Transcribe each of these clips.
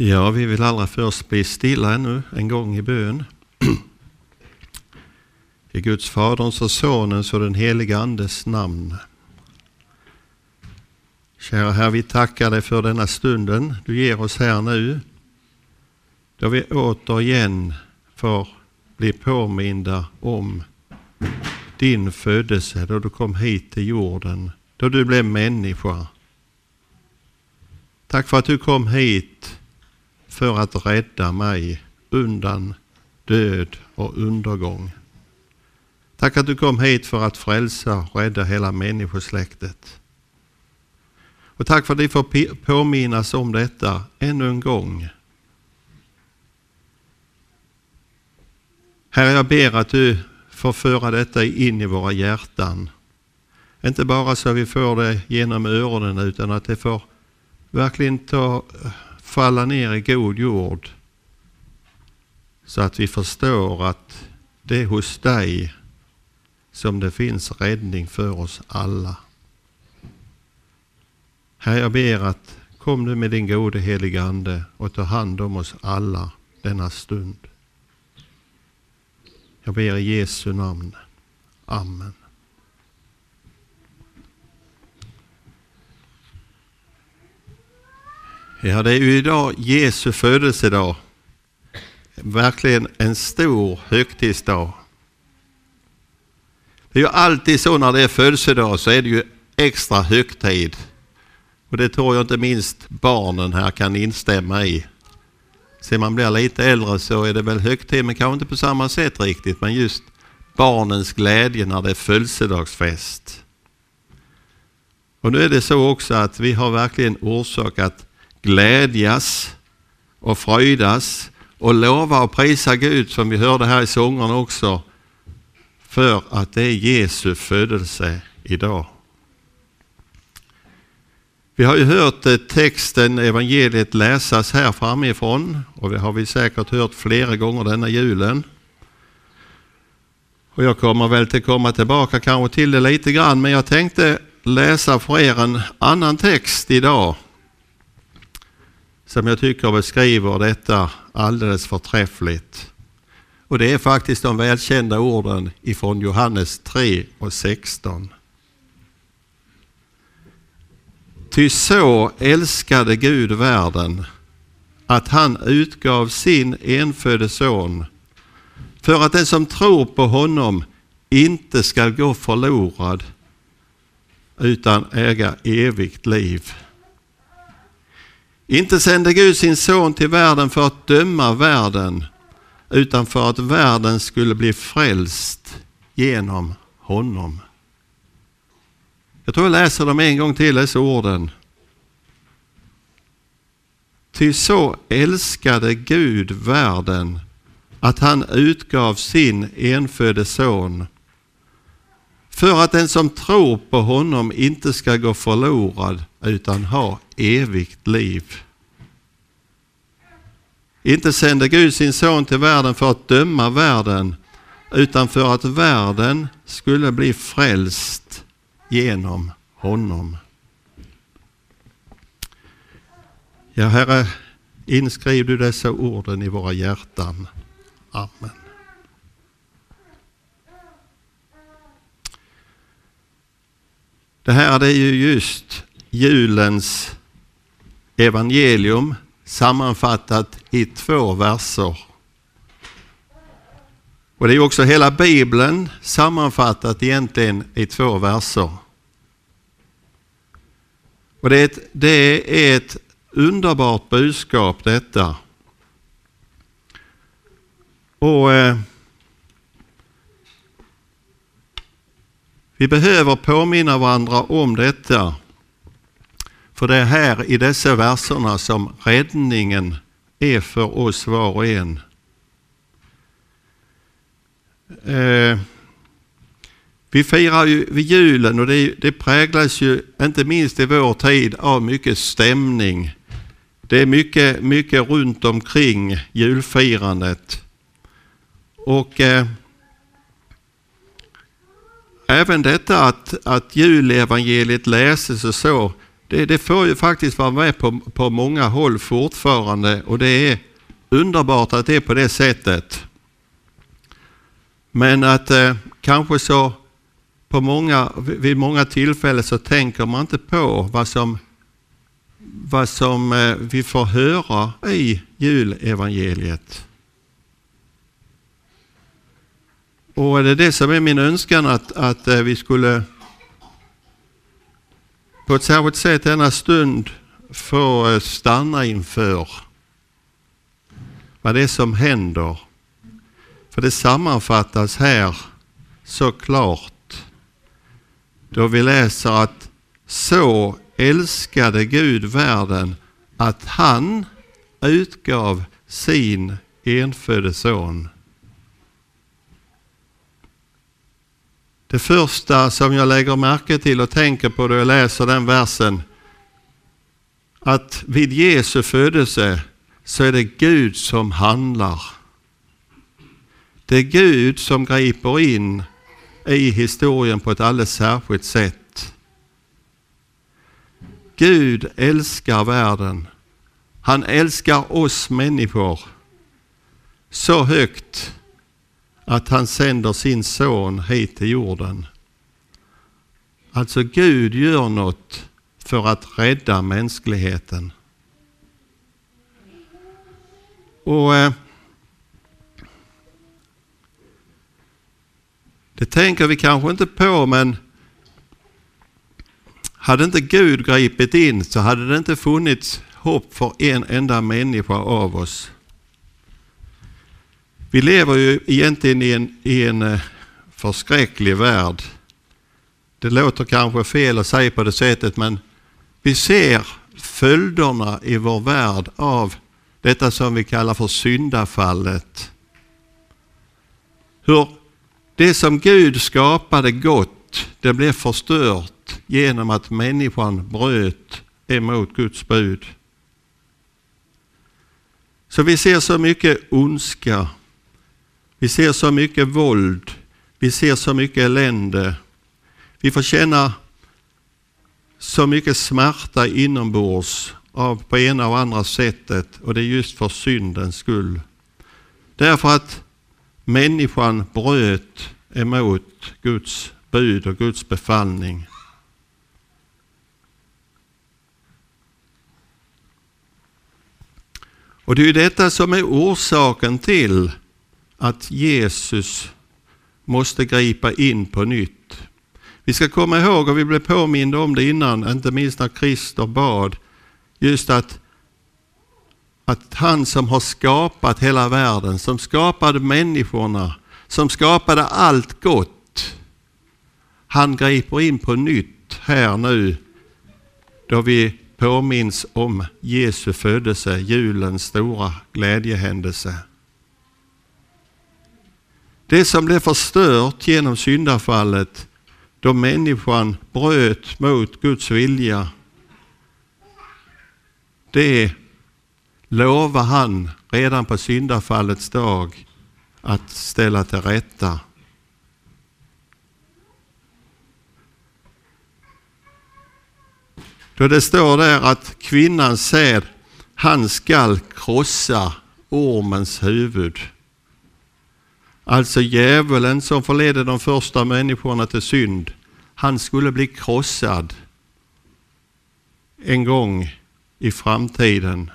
Ja, vi vill allra först bli stilla ännu en gång i bön. I Guds Faderns och Sonens och den helige Andes namn. Kära Herre, vi tackar dig för denna stunden du ger oss här nu. Då vi återigen får bli påminda om din födelse, då du kom hit till jorden, då du blev människa. Tack för att du kom hit för att rädda mig undan död och undergång. Tack att du kom hit för att frälsa och rädda hela människosläktet. Och tack för att vi får påminnas om detta ännu en gång. Herre, jag ber att du får föra detta in i våra hjärtan. Inte bara så vi får det genom öronen utan att det får verkligen ta falla ner i god jord så att vi förstår att det är hos dig som det finns räddning för oss alla. Herre, jag ber att kom du med din gode helige Ande och ta hand om oss alla denna stund. Jag ber i Jesu namn. Amen. Ja, det är ju idag Jesu födelsedag. Verkligen en stor högtidsdag. Det är ju alltid så när det är födelsedag så är det ju extra högtid. Och det tror jag inte minst barnen här kan instämma i. Sen man blir lite äldre så är det väl högtid, men kanske inte på samma sätt riktigt. Men just barnens glädje när det är födelsedagsfest. Och nu är det så också att vi har verkligen orsak att glädjas och fröjdas och lova och prisa Gud som vi hörde här i sångerna också för att det är Jesu födelse idag. Vi har ju hört eh, texten, evangeliet läsas här framifrån och det har vi säkert hört flera gånger denna julen. Och jag kommer väl till komma tillbaka kanske till det lite grann men jag tänkte läsa för er en annan text idag som jag tycker beskriver detta alldeles förträffligt. Och det är faktiskt de välkända orden ifrån Johannes 3 och 16. Ty så älskade Gud världen att han utgav sin enfödde son för att den som tror på honom inte skall gå förlorad utan äga evigt liv. Inte sände Gud sin son till världen för att döma världen utan för att världen skulle bli frälst genom honom. Jag tror jag läser dem en gång till, dessa orden. Ty så älskade Gud världen att han utgav sin enfödde son för att den som tror på honom inte ska gå förlorad utan ha evigt liv. Inte sände Gud sin son till världen för att döma världen utan för att världen skulle bli frälst genom honom. Ja, Herre, inskriv du dessa orden i våra hjärtan. Amen. Det här det är ju just julens evangelium sammanfattat i två verser. Och det är också hela Bibeln sammanfattat egentligen i två verser. Och det är ett, det är ett underbart budskap detta. Och eh, Vi behöver påminna varandra om detta. För det är här i dessa verserna som räddningen är för oss var och en. Eh, vi firar ju vid julen och det, det präglas ju inte minst i vår tid av mycket stämning. Det är mycket, mycket runt omkring julfirandet. Och eh, även detta att, att julevangeliet läses och så, det, det får ju faktiskt vara med på, på många håll fortfarande och det är underbart att det är på det sättet. Men att eh, kanske så på många, vid många tillfällen så tänker man inte på vad som, vad som eh, vi får höra i julevangeliet. Och det är det som är min önskan att, att eh, vi skulle på ett särskilt sätt denna stund få eh, stanna inför vad det är som händer. För det sammanfattas här så klart då vi läser att så älskade Gud världen att han utgav sin enfödde son. Det första som jag lägger märke till och tänker på då jag läser den versen, att vid Jesu födelse så är det Gud som handlar. Det är Gud som griper in i historien på ett alldeles särskilt sätt. Gud älskar världen. Han älskar oss människor så högt att han sänder sin son hit till jorden. Alltså Gud gör något för att rädda mänskligheten. Och eh, Det tänker vi kanske inte på men hade inte Gud gripit in så hade det inte funnits hopp för en enda människa av oss. Vi lever ju egentligen i en, i en eh, förskräcklig värld. Det låter kanske fel att säga på det sättet men vi ser följderna i vår värld av detta som vi kallar för syndafallet. Hur det som Gud skapade gott, det blev förstört genom att människan bröt emot Guds bud. Så vi ser så mycket ondska vi ser så mycket våld. Vi ser så mycket elände. Vi får känna så mycket smärta inombords av på ena och andra sättet och det är just för syndens skull. Därför att människan bröt emot Guds bud och Guds befallning. Och det är detta som är orsaken till att Jesus måste gripa in på nytt. Vi ska komma ihåg, och vi blev påminda om det innan, inte minst när Christer bad, just att, att han som har skapat hela världen, som skapade människorna, som skapade allt gott, han griper in på nytt här nu då vi påminns om Jesu födelse, julens stora glädjehändelse. Det som blev förstört genom syndafallet då människan bröt mot Guds vilja. Det lovar han redan på syndafallets dag att ställa till rätta. Då det står där att kvinnans säd, han skall krossa ormens huvud. Alltså djävulen som förledde de första människorna till synd, han skulle bli krossad en gång i framtiden.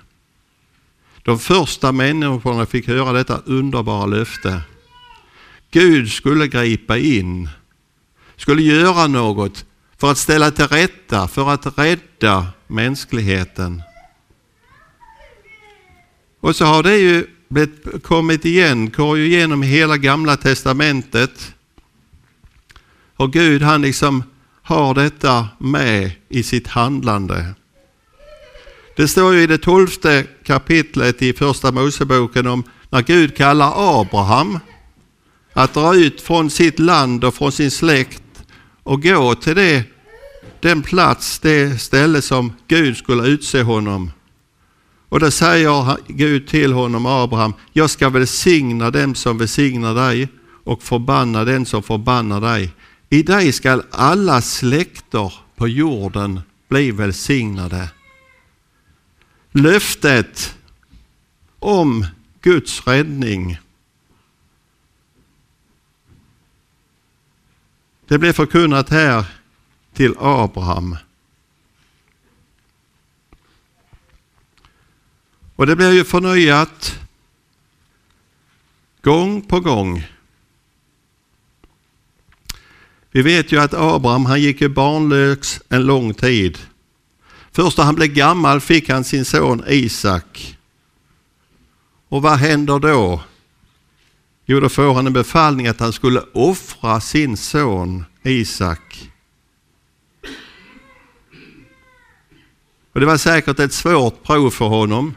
De första människorna fick höra detta underbara löfte. Gud skulle gripa in, skulle göra något för att ställa till rätta, för att rädda mänskligheten. Och så har det ju kommit igen, går ju igenom hela gamla testamentet. Och Gud han liksom har detta med i sitt handlande. Det står ju i det tolfte kapitlet i första Moseboken om när Gud kallar Abraham att dra ut från sitt land och från sin släkt och gå till det, den plats, det ställe som Gud skulle utse honom och då säger Gud till honom, Abraham, jag ska välsigna dem som välsignar dig och förbanna den som förbannar dig. I dig skall alla släkter på jorden bli välsignade. Löftet om Guds räddning. Det blev förkunnat här till Abraham. Och det blir ju förnyat gång på gång. Vi vet ju att Abraham han gick ju barnlös en lång tid. Först när han blev gammal fick han sin son Isak. Och vad händer då? Jo, då får han en befallning att han skulle offra sin son Isak. Och Det var säkert ett svårt prov för honom.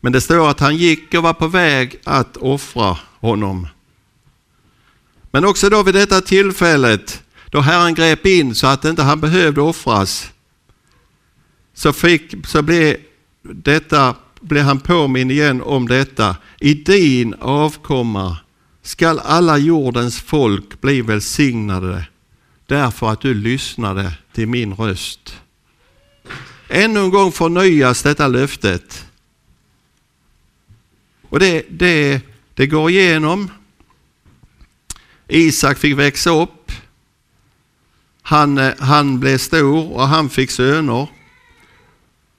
Men det står att han gick och var på väg att offra honom. Men också då vid detta tillfället då Herren grep in så att inte han behövde offras så, fick, så blev, detta, blev han påminn igen om detta. I din avkomma skall alla jordens folk bli välsignade därför att du lyssnade till min röst. Ännu en gång förnyas detta löftet. Och det, det, det går igenom. Isak fick växa upp. Han, eh, han blev stor och han fick söner.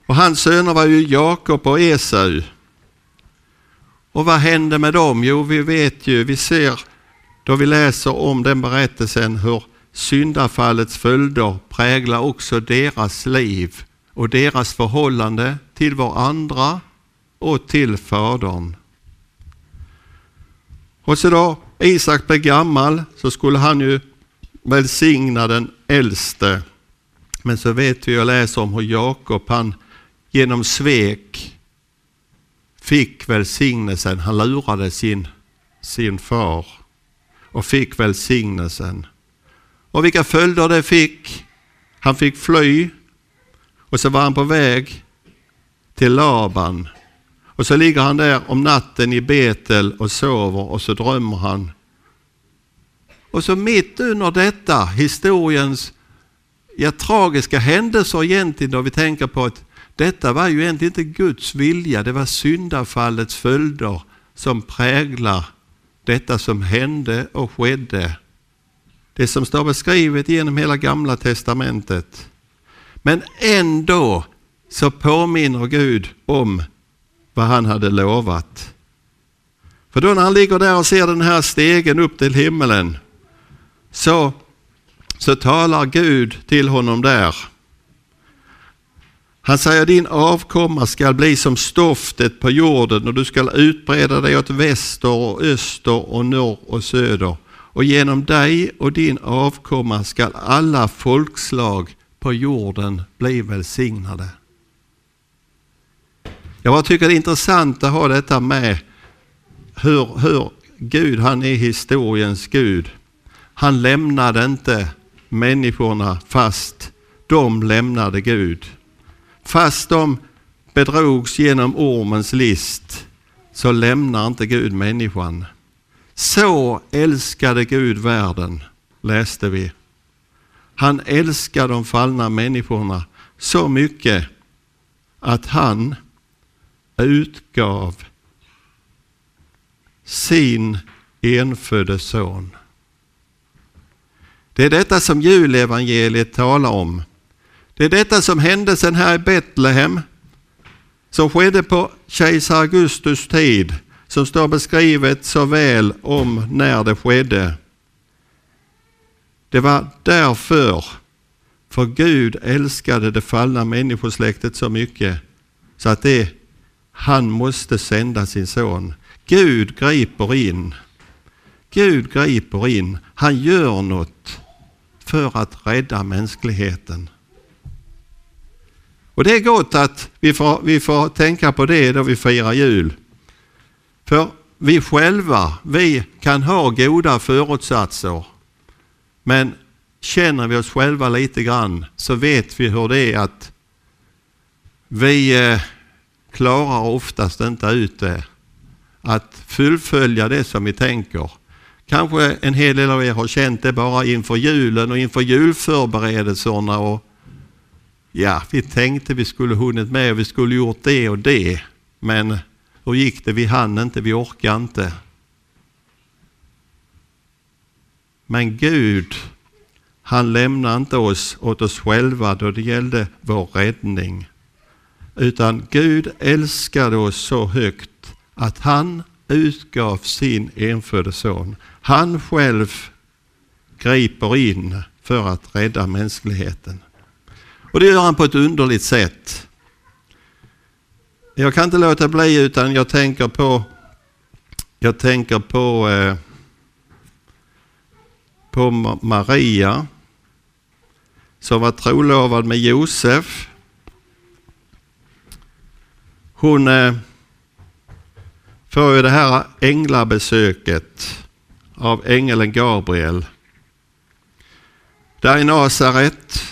Och hans söner var ju Jakob och Esau. Och vad hände med dem? Jo, vi vet ju, vi ser då vi läser om den berättelsen hur syndafallets följder präglar också deras liv och deras förhållande till varandra och till Fadern. Och så då Isak blev gammal så skulle han ju välsigna den äldste. Men så vet vi och läser om hur Jakob han genom svek fick välsignelsen. Han lurade sin, sin far och fick välsignelsen. Och vilka följder det fick. Han fick fly och så var han på väg till Laban och så ligger han där om natten i Betel och sover och så drömmer han. Och så mitt under detta, historiens ja, tragiska händelser egentligen då vi tänker på att detta var ju egentligen inte Guds vilja, det var syndafallets följder som präglar detta som hände och skedde. Det som står beskrivet genom hela gamla testamentet. Men ändå så påminner Gud om vad han hade lovat. För då när han ligger där och ser den här stegen upp till himmelen så, så talar Gud till honom där. Han säger din avkomma skall bli som stoftet på jorden och du skall utbreda dig åt väster och öster och norr och söder. Och genom dig och din avkomma skall alla folkslag på jorden bli välsignade. Jag tycker det är intressant att ha detta med hur, hur Gud, han är historiens Gud. Han lämnade inte människorna fast de lämnade Gud. Fast de bedrogs genom ormens list så lämnar inte Gud människan. Så älskade Gud världen, läste vi. Han älskar de fallna människorna så mycket att han utgav sin enfödde son. Det är detta som julevangeliet talar om. Det är detta som hände sen här i Betlehem, som skedde på kejsar Augustus tid, som står beskrivet så väl om när det skedde. Det var därför, för Gud älskade det fallna människosläktet så mycket, så att det han måste sända sin son. Gud griper in. Gud griper in. Han gör något för att rädda mänskligheten. Och det är gott att vi får, vi får tänka på det då vi firar jul. För vi själva, vi kan ha goda förutsatser. Men känner vi oss själva lite grann så vet vi hur det är att vi eh, klarar oftast inte ut det. Att fullfölja det som vi tänker. Kanske en hel del av er har känt det bara inför julen och inför julförberedelserna och ja, vi tänkte vi skulle hunnit med, och vi skulle gjort det och det. Men hur gick det? Vi hann inte, vi orkade inte. Men Gud, han lämnar inte oss åt oss själva då det gällde vår räddning. Utan Gud älskade oss så högt att han utgav sin enfödde son. Han själv griper in för att rädda mänskligheten. Och det gör han på ett underligt sätt. Jag kan inte låta bli utan jag tänker på, jag tänker på, eh, på Maria som var trolovad med Josef. Hon eh, får ju det här änglabesöket av ängeln Gabriel. Där i Nasaret,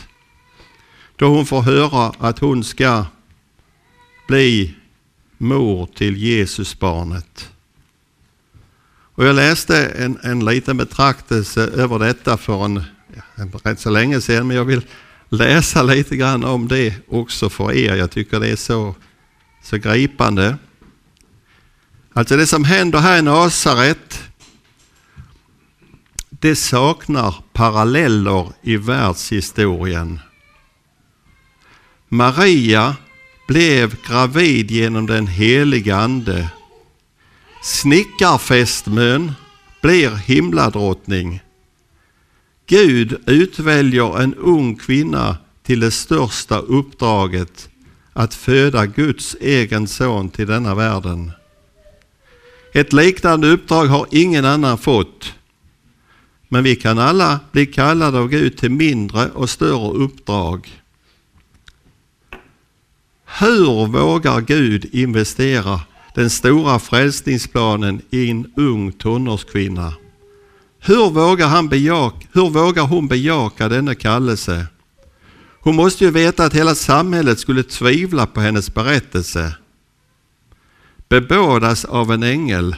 då hon får höra att hon ska bli mor till Jesusbarnet. Och jag läste en, en liten betraktelse över detta för en, en rätt så länge sedan, men jag vill läsa lite grann om det också för er. Jag tycker det är så, så gripande. Alltså det som händer här i Nasaret, det saknar paralleller i världshistorien. Maria blev gravid genom den heliga Ande. Snickarfästmön blir himladrottning. Gud utväljer en ung kvinna till det största uppdraget att föda Guds egen son till denna världen. Ett liknande uppdrag har ingen annan fått. Men vi kan alla bli kallade av Gud till mindre och större uppdrag. Hur vågar Gud investera den stora frälsningsplanen i en ung tonårskvinna? Hur vågar, han bejaka, hur vågar hon bejaka denna kallelse? Hon måste ju veta att hela samhället skulle tvivla på hennes berättelse. Bebådas av en ängel.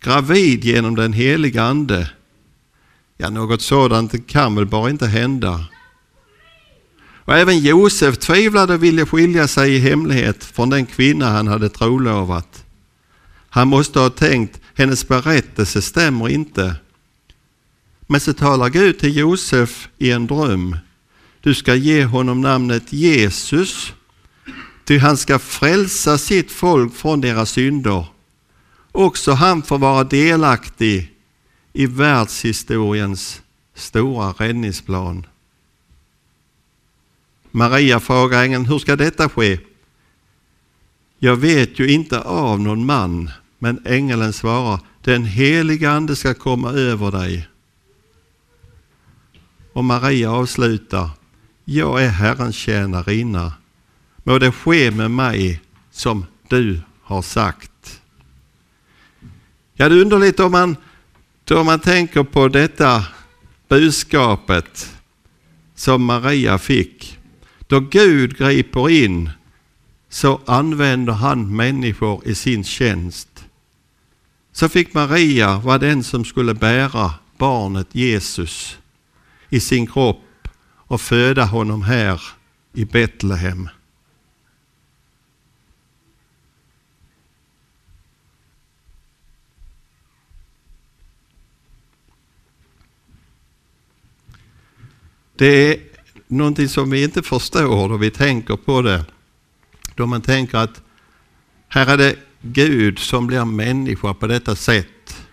Gravid genom den heliga Ande. Ja, något sådant kan väl bara inte hända. Och även Josef tvivlade och ville skilja sig i hemlighet från den kvinna han hade trolovat. Han måste ha tänkt, hennes berättelse stämmer inte. Men så talar Gud till Josef i en dröm. Du ska ge honom namnet Jesus, ty han ska frälsa sitt folk från deras synder. Också han får vara delaktig i världshistoriens stora räddningsplan. Maria frågar ängeln, hur ska detta ske? Jag vet ju inte av någon man, men ängeln svarar, den heliga ande ska komma över dig. Och Maria avslutar, jag är Herrens tjänarinna. Må det ske med mig som du har sagt. Ja, det är underligt om man, då man tänker på detta budskapet som Maria fick. Då Gud griper in så använder han människor i sin tjänst. Så fick Maria vara den som skulle bära barnet Jesus i sin kropp och föda honom här i Betlehem. Det är någonting som vi inte förstår då vi tänker på det. Då man tänker att här är det Gud som blir människa på detta sätt.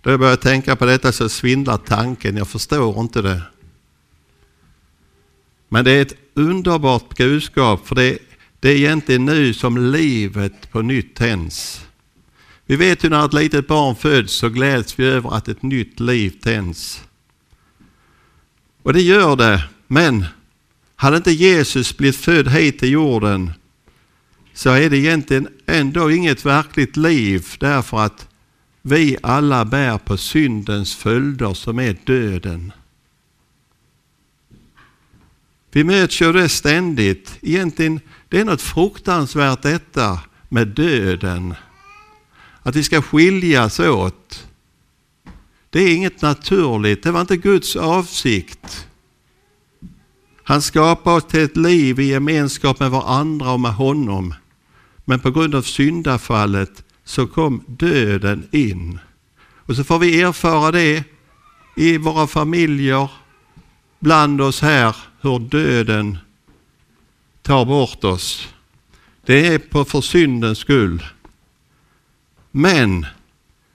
Då jag börjar tänka på detta så svindlar tanken, jag förstår inte det. Men det är ett underbart budskap för det, det är egentligen nu som livet på nytt tänds. Vi vet ju när ett litet barn föds så gläds vi över att ett nytt liv tänds. Och det gör det men hade inte Jesus blivit född hit till jorden så är det egentligen ändå inget verkligt liv därför att vi alla bär på syndens följder som är döden. Vi möts ju det ständigt. Egentligen, det är något fruktansvärt detta med döden. Att vi ska skiljas åt. Det är inget naturligt, det var inte Guds avsikt. Han skapade oss till ett liv i gemenskap med varandra och med honom. Men på grund av syndafallet så kom döden in. Och så får vi erfara det i våra familjer, bland oss här, hur döden tar bort oss. Det är på för syndens skull. Men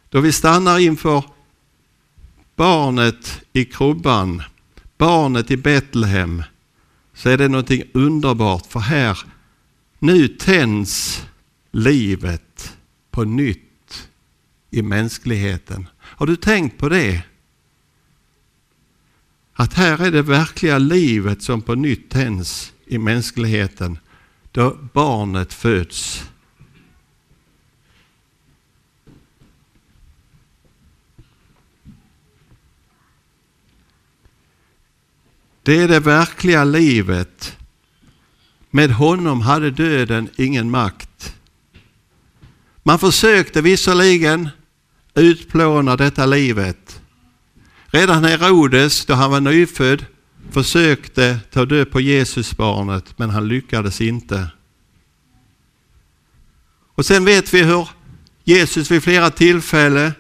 då vi stannar inför barnet i krubban, barnet i Betlehem, så är det någonting underbart för här, nu tänds livet på nytt i mänskligheten. Har du tänkt på det? Att här är det verkliga livet som på nytt tänds i mänskligheten då barnet föds. Det är det verkliga livet. Med honom hade döden ingen makt. Man försökte visserligen utplåna detta livet. Redan Herodes, då han var nyfödd, försökte ta död på Jesusbarnet, men han lyckades inte. Och sen vet vi hur Jesus vid flera tillfällen,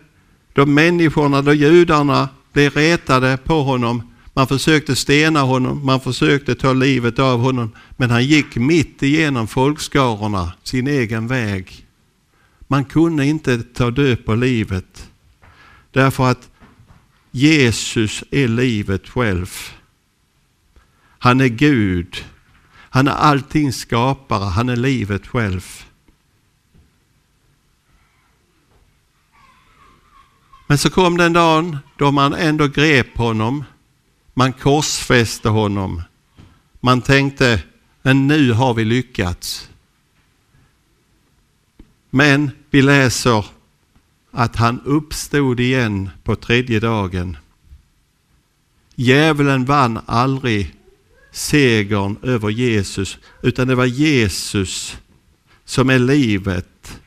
då människorna, då judarna blev retade på honom, man försökte stena honom, man försökte ta livet av honom, men han gick mitt igenom folkskarorna sin egen väg. Man kunde inte ta död på livet därför att Jesus är livet själv. Han är Gud. Han är allting skapare. Han är livet själv. Men så kom den dagen då man ändå grep honom. Man korsfäste honom. Man tänkte, men nu har vi lyckats. Men vi läser att han uppstod igen på tredje dagen. Djävulen vann aldrig segern över Jesus, utan det var Jesus som är livet,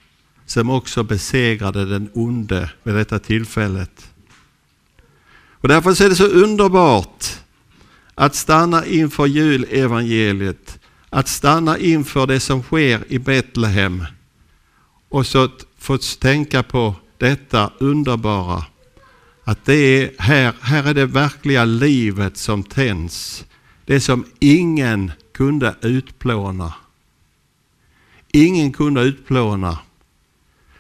som också besegrade den onde vid detta tillfället. Och därför är det så underbart att stanna inför julevangeliet, att stanna inför det som sker i Betlehem och så få tänka på detta underbara. Att det är här, här är det verkliga livet som tänds. Det som ingen kunde utplåna. Ingen kunde utplåna.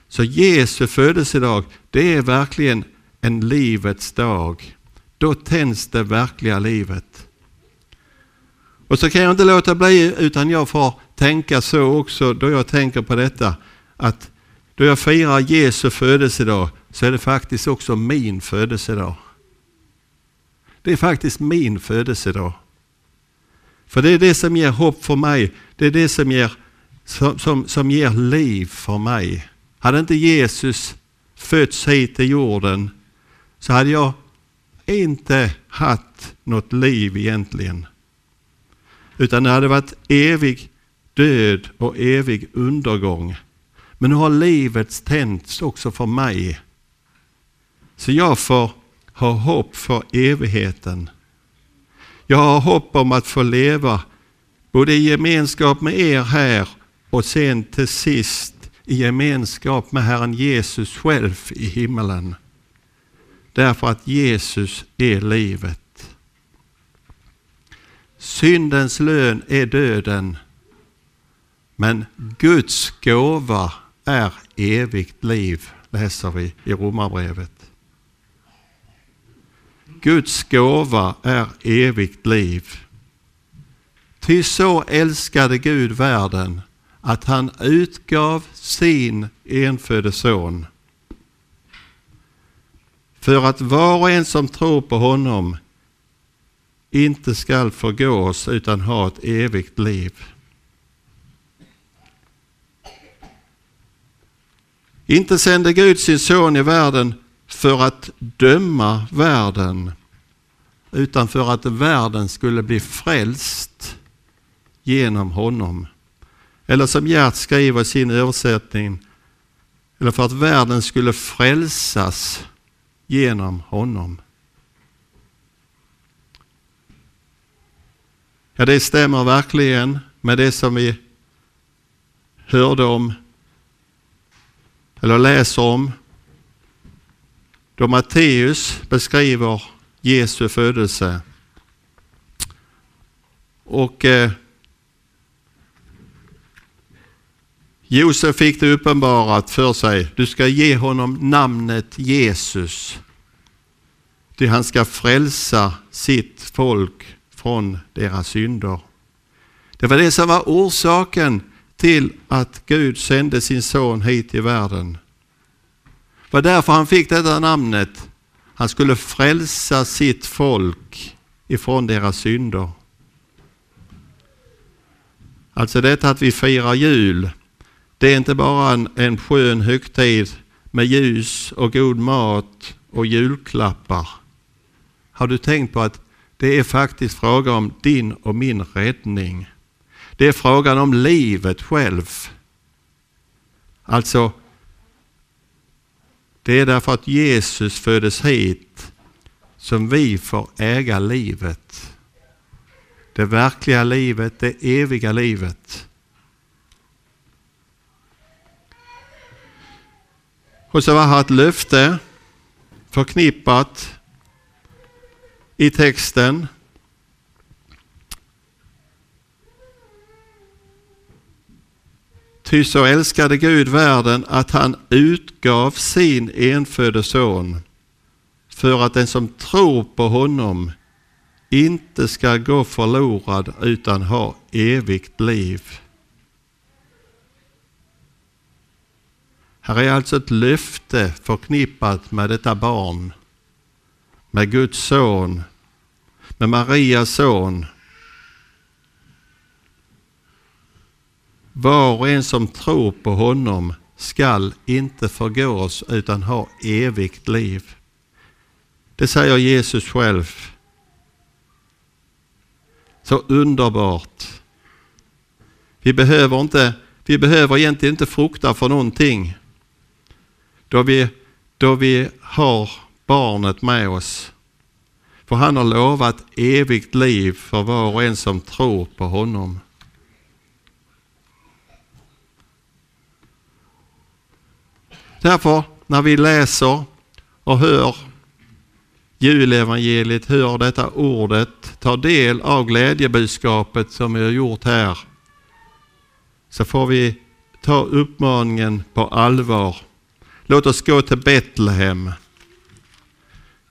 Så Jesu födelsedag, det är verkligen en livets dag. Då tänds det verkliga livet. Och så kan jag inte låta bli utan jag får tänka så också då jag tänker på detta att då jag firar Jesu födelsedag så är det faktiskt också min födelsedag. Det är faktiskt min födelsedag. För det är det som ger hopp för mig. Det är det som ger, som, som, som ger liv för mig. Hade inte Jesus fötts hit till jorden så hade jag inte haft något liv egentligen. Utan det hade varit evig död och evig undergång. Men nu har livet tänts också för mig. Så jag får ha hopp för evigheten. Jag har hopp om att få leva både i gemenskap med er här och sen till sist i gemenskap med Herren Jesus själv i himmelen. Därför att Jesus är livet. Syndens lön är döden, men Guds gåva är evigt liv, läser vi i Romarbrevet. Guds gåva är evigt liv. Ty så älskade Gud världen att han utgav sin enfödde son för att var och en som tror på honom inte skall förgås utan ha ett evigt liv. Inte sände Gud sin son i världen för att döma världen utan för att världen skulle bli frälst genom honom. Eller som Gert skriver i sin översättning, eller för att världen skulle frälsas genom honom. Ja, det stämmer verkligen med det som vi hörde om eller läser om då Matteus beskriver Jesu födelse. Och eh, Josef fick det uppenbarat för sig. Du ska ge honom namnet Jesus. Ty han ska frälsa sitt folk från deras synder. Det var det som var orsaken till att Gud sände sin son hit till världen. Det var därför han fick detta namnet. Han skulle frälsa sitt folk ifrån deras synder. Alltså detta att vi firar jul, det är inte bara en, en skön högtid med ljus och god mat och julklappar. Har du tänkt på att det är faktiskt fråga om din och min räddning? Det är frågan om livet själv. Alltså, det är därför att Jesus föddes hit som vi får äga livet. Det verkliga livet, det eviga livet. Och så var här ett löfte förknippat i texten. Ty så älskade Gud världen att han utgav sin enfödde son för att den som tror på honom inte ska gå förlorad utan ha evigt liv. Här är alltså ett löfte förknippat med detta barn, med Guds son, med Marias son. Var och en som tror på honom skall inte förgås utan ha evigt liv. Det säger Jesus själv. Så underbart. Vi behöver, inte, vi behöver egentligen inte frukta för någonting då vi, då vi har barnet med oss. För han har lovat evigt liv för var och en som tror på honom. Därför när vi läser och hör julevangeliet, hör detta ordet, tar del av glädjebudskapet som vi har gjort här, så får vi ta uppmaningen på allvar. Låt oss gå till Betlehem.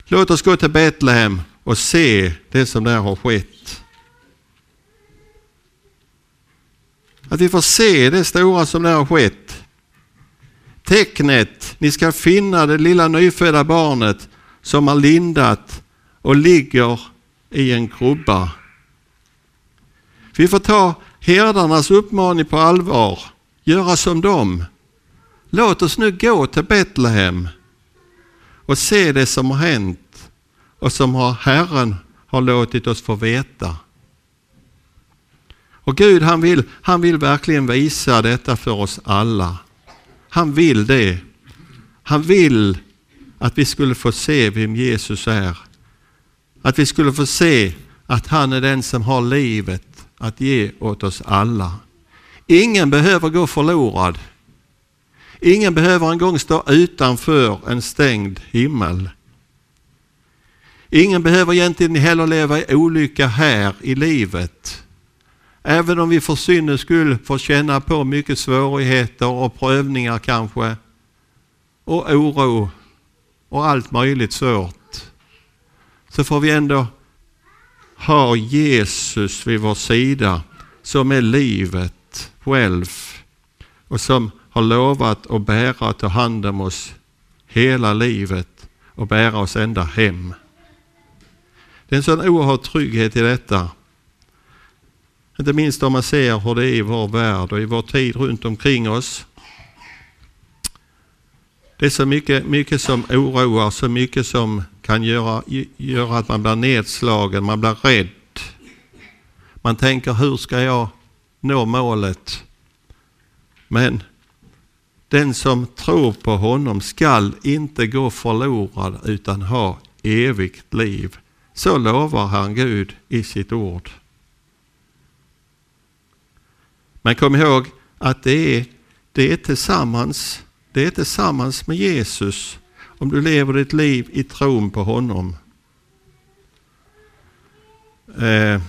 Låt oss gå till Betlehem och se det som där har skett. Att vi får se det stora som där har skett. Tecknet, ni ska finna det lilla nyfödda barnet som är lindat och ligger i en krubba. Vi får ta herdarnas uppmaning på allvar, göra som dem. Låt oss nu gå till Betlehem och se det som har hänt och som har Herren har låtit oss få veta. Och Gud han vill, han vill verkligen visa detta för oss alla. Han vill det. Han vill att vi skulle få se vem Jesus är. Att vi skulle få se att han är den som har livet att ge åt oss alla. Ingen behöver gå förlorad. Ingen behöver en gång stå utanför en stängd himmel. Ingen behöver egentligen heller leva i olycka här i livet. Även om vi för syndens skull får känna på mycket svårigheter och prövningar kanske och oro och allt möjligt svårt. Så får vi ändå ha Jesus vid vår sida som är livet själv och som har lovat att bära och ta hand om oss hela livet och bära oss ända hem. Det är en sån oerhörd trygghet i detta. Inte minst om man ser hur det är i vår värld och i vår tid runt omkring oss. Det är så mycket, mycket som oroar, så mycket som kan göra, göra att man blir nedslagen, man blir rädd. Man tänker, hur ska jag nå målet? Men den som tror på honom skall inte gå förlorad utan ha evigt liv. Så lovar han Gud i sitt ord. Men kom ihåg att det är, det är tillsammans, det är tillsammans med Jesus om du lever ditt liv i tron på honom. Eh.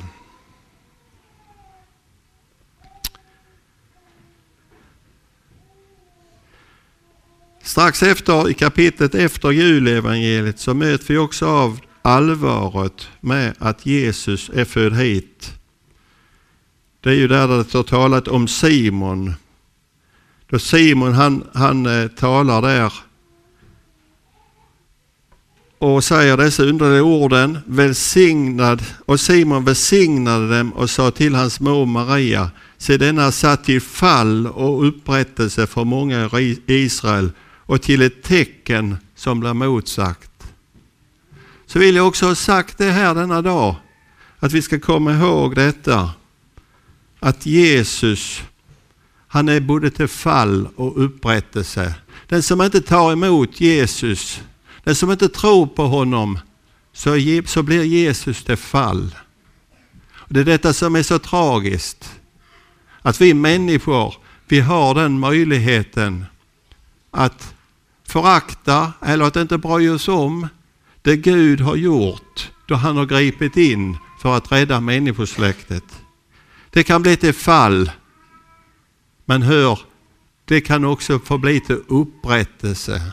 Strax efter, i kapitlet efter julevangeliet, så möter vi också av allvaret med att Jesus är född hit. Det är ju där det står talat om Simon. Då Simon han, han eh, talar där och säger dessa underliga orden, välsignad. Och Simon välsignade dem och sa till hans mor Maria, se denna satt till fall och upprättelse för många i Israel och till ett tecken som blir motsagt. Så vill jag också ha sagt det här denna dag, att vi ska komma ihåg detta, att Jesus, han är både till fall och upprättelse. Den som inte tar emot Jesus, den som inte tror på honom, så, så blir Jesus till fall. Och det är detta som är så tragiskt. Att vi människor, vi har den möjligheten att förakta eller att inte bry oss om det Gud har gjort då han har gripit in för att rädda människosläktet. Det kan bli till fall. Men hör, det kan också få bli till upprättelse.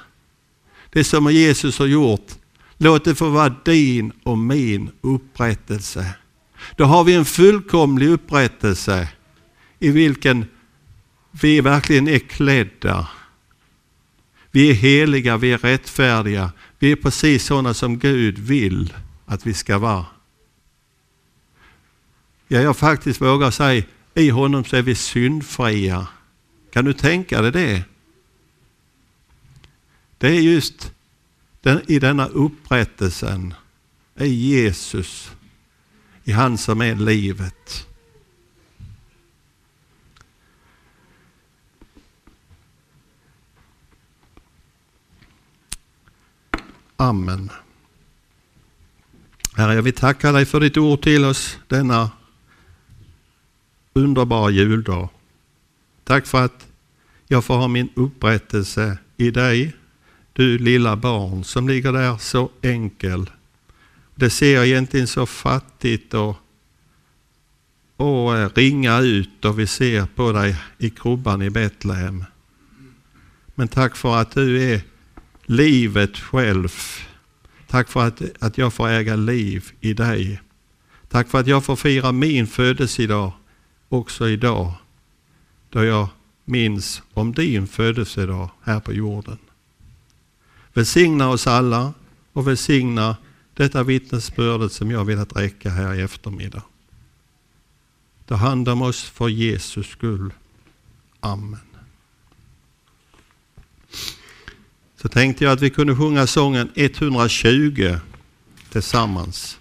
Det som Jesus har gjort, låt det få vara din och min upprättelse. Då har vi en fullkomlig upprättelse i vilken vi verkligen är klädda. Vi är heliga, vi är rättfärdiga, vi är precis sådana som Gud vill att vi ska vara. Ja, jag faktiskt vågar säga, i honom så är vi syndfria. Kan du tänka dig det? Det är just den, i denna upprättelsen, i Jesus, i han som är livet. Amen. Herre, jag vill tacka dig för ditt ord till oss denna underbar juldag. Tack för att jag får ha min upprättelse i dig, du lilla barn som ligger där så enkel. Det ser egentligen så fattigt och, och eh, ringa ut och vi ser på dig i krubban i Betlehem. Men tack för att du är livet själv. Tack för att, att jag får äga liv i dig. Tack för att jag får fira min födelsedag också idag. Då jag minns om din födelsedag här på jorden. Välsigna oss alla och välsigna detta vittnesbördet som jag velat räcka här i eftermiddag. Ta hand om oss för Jesus skull. Amen. Så tänkte jag att vi kunde sjunga sången 120 tillsammans.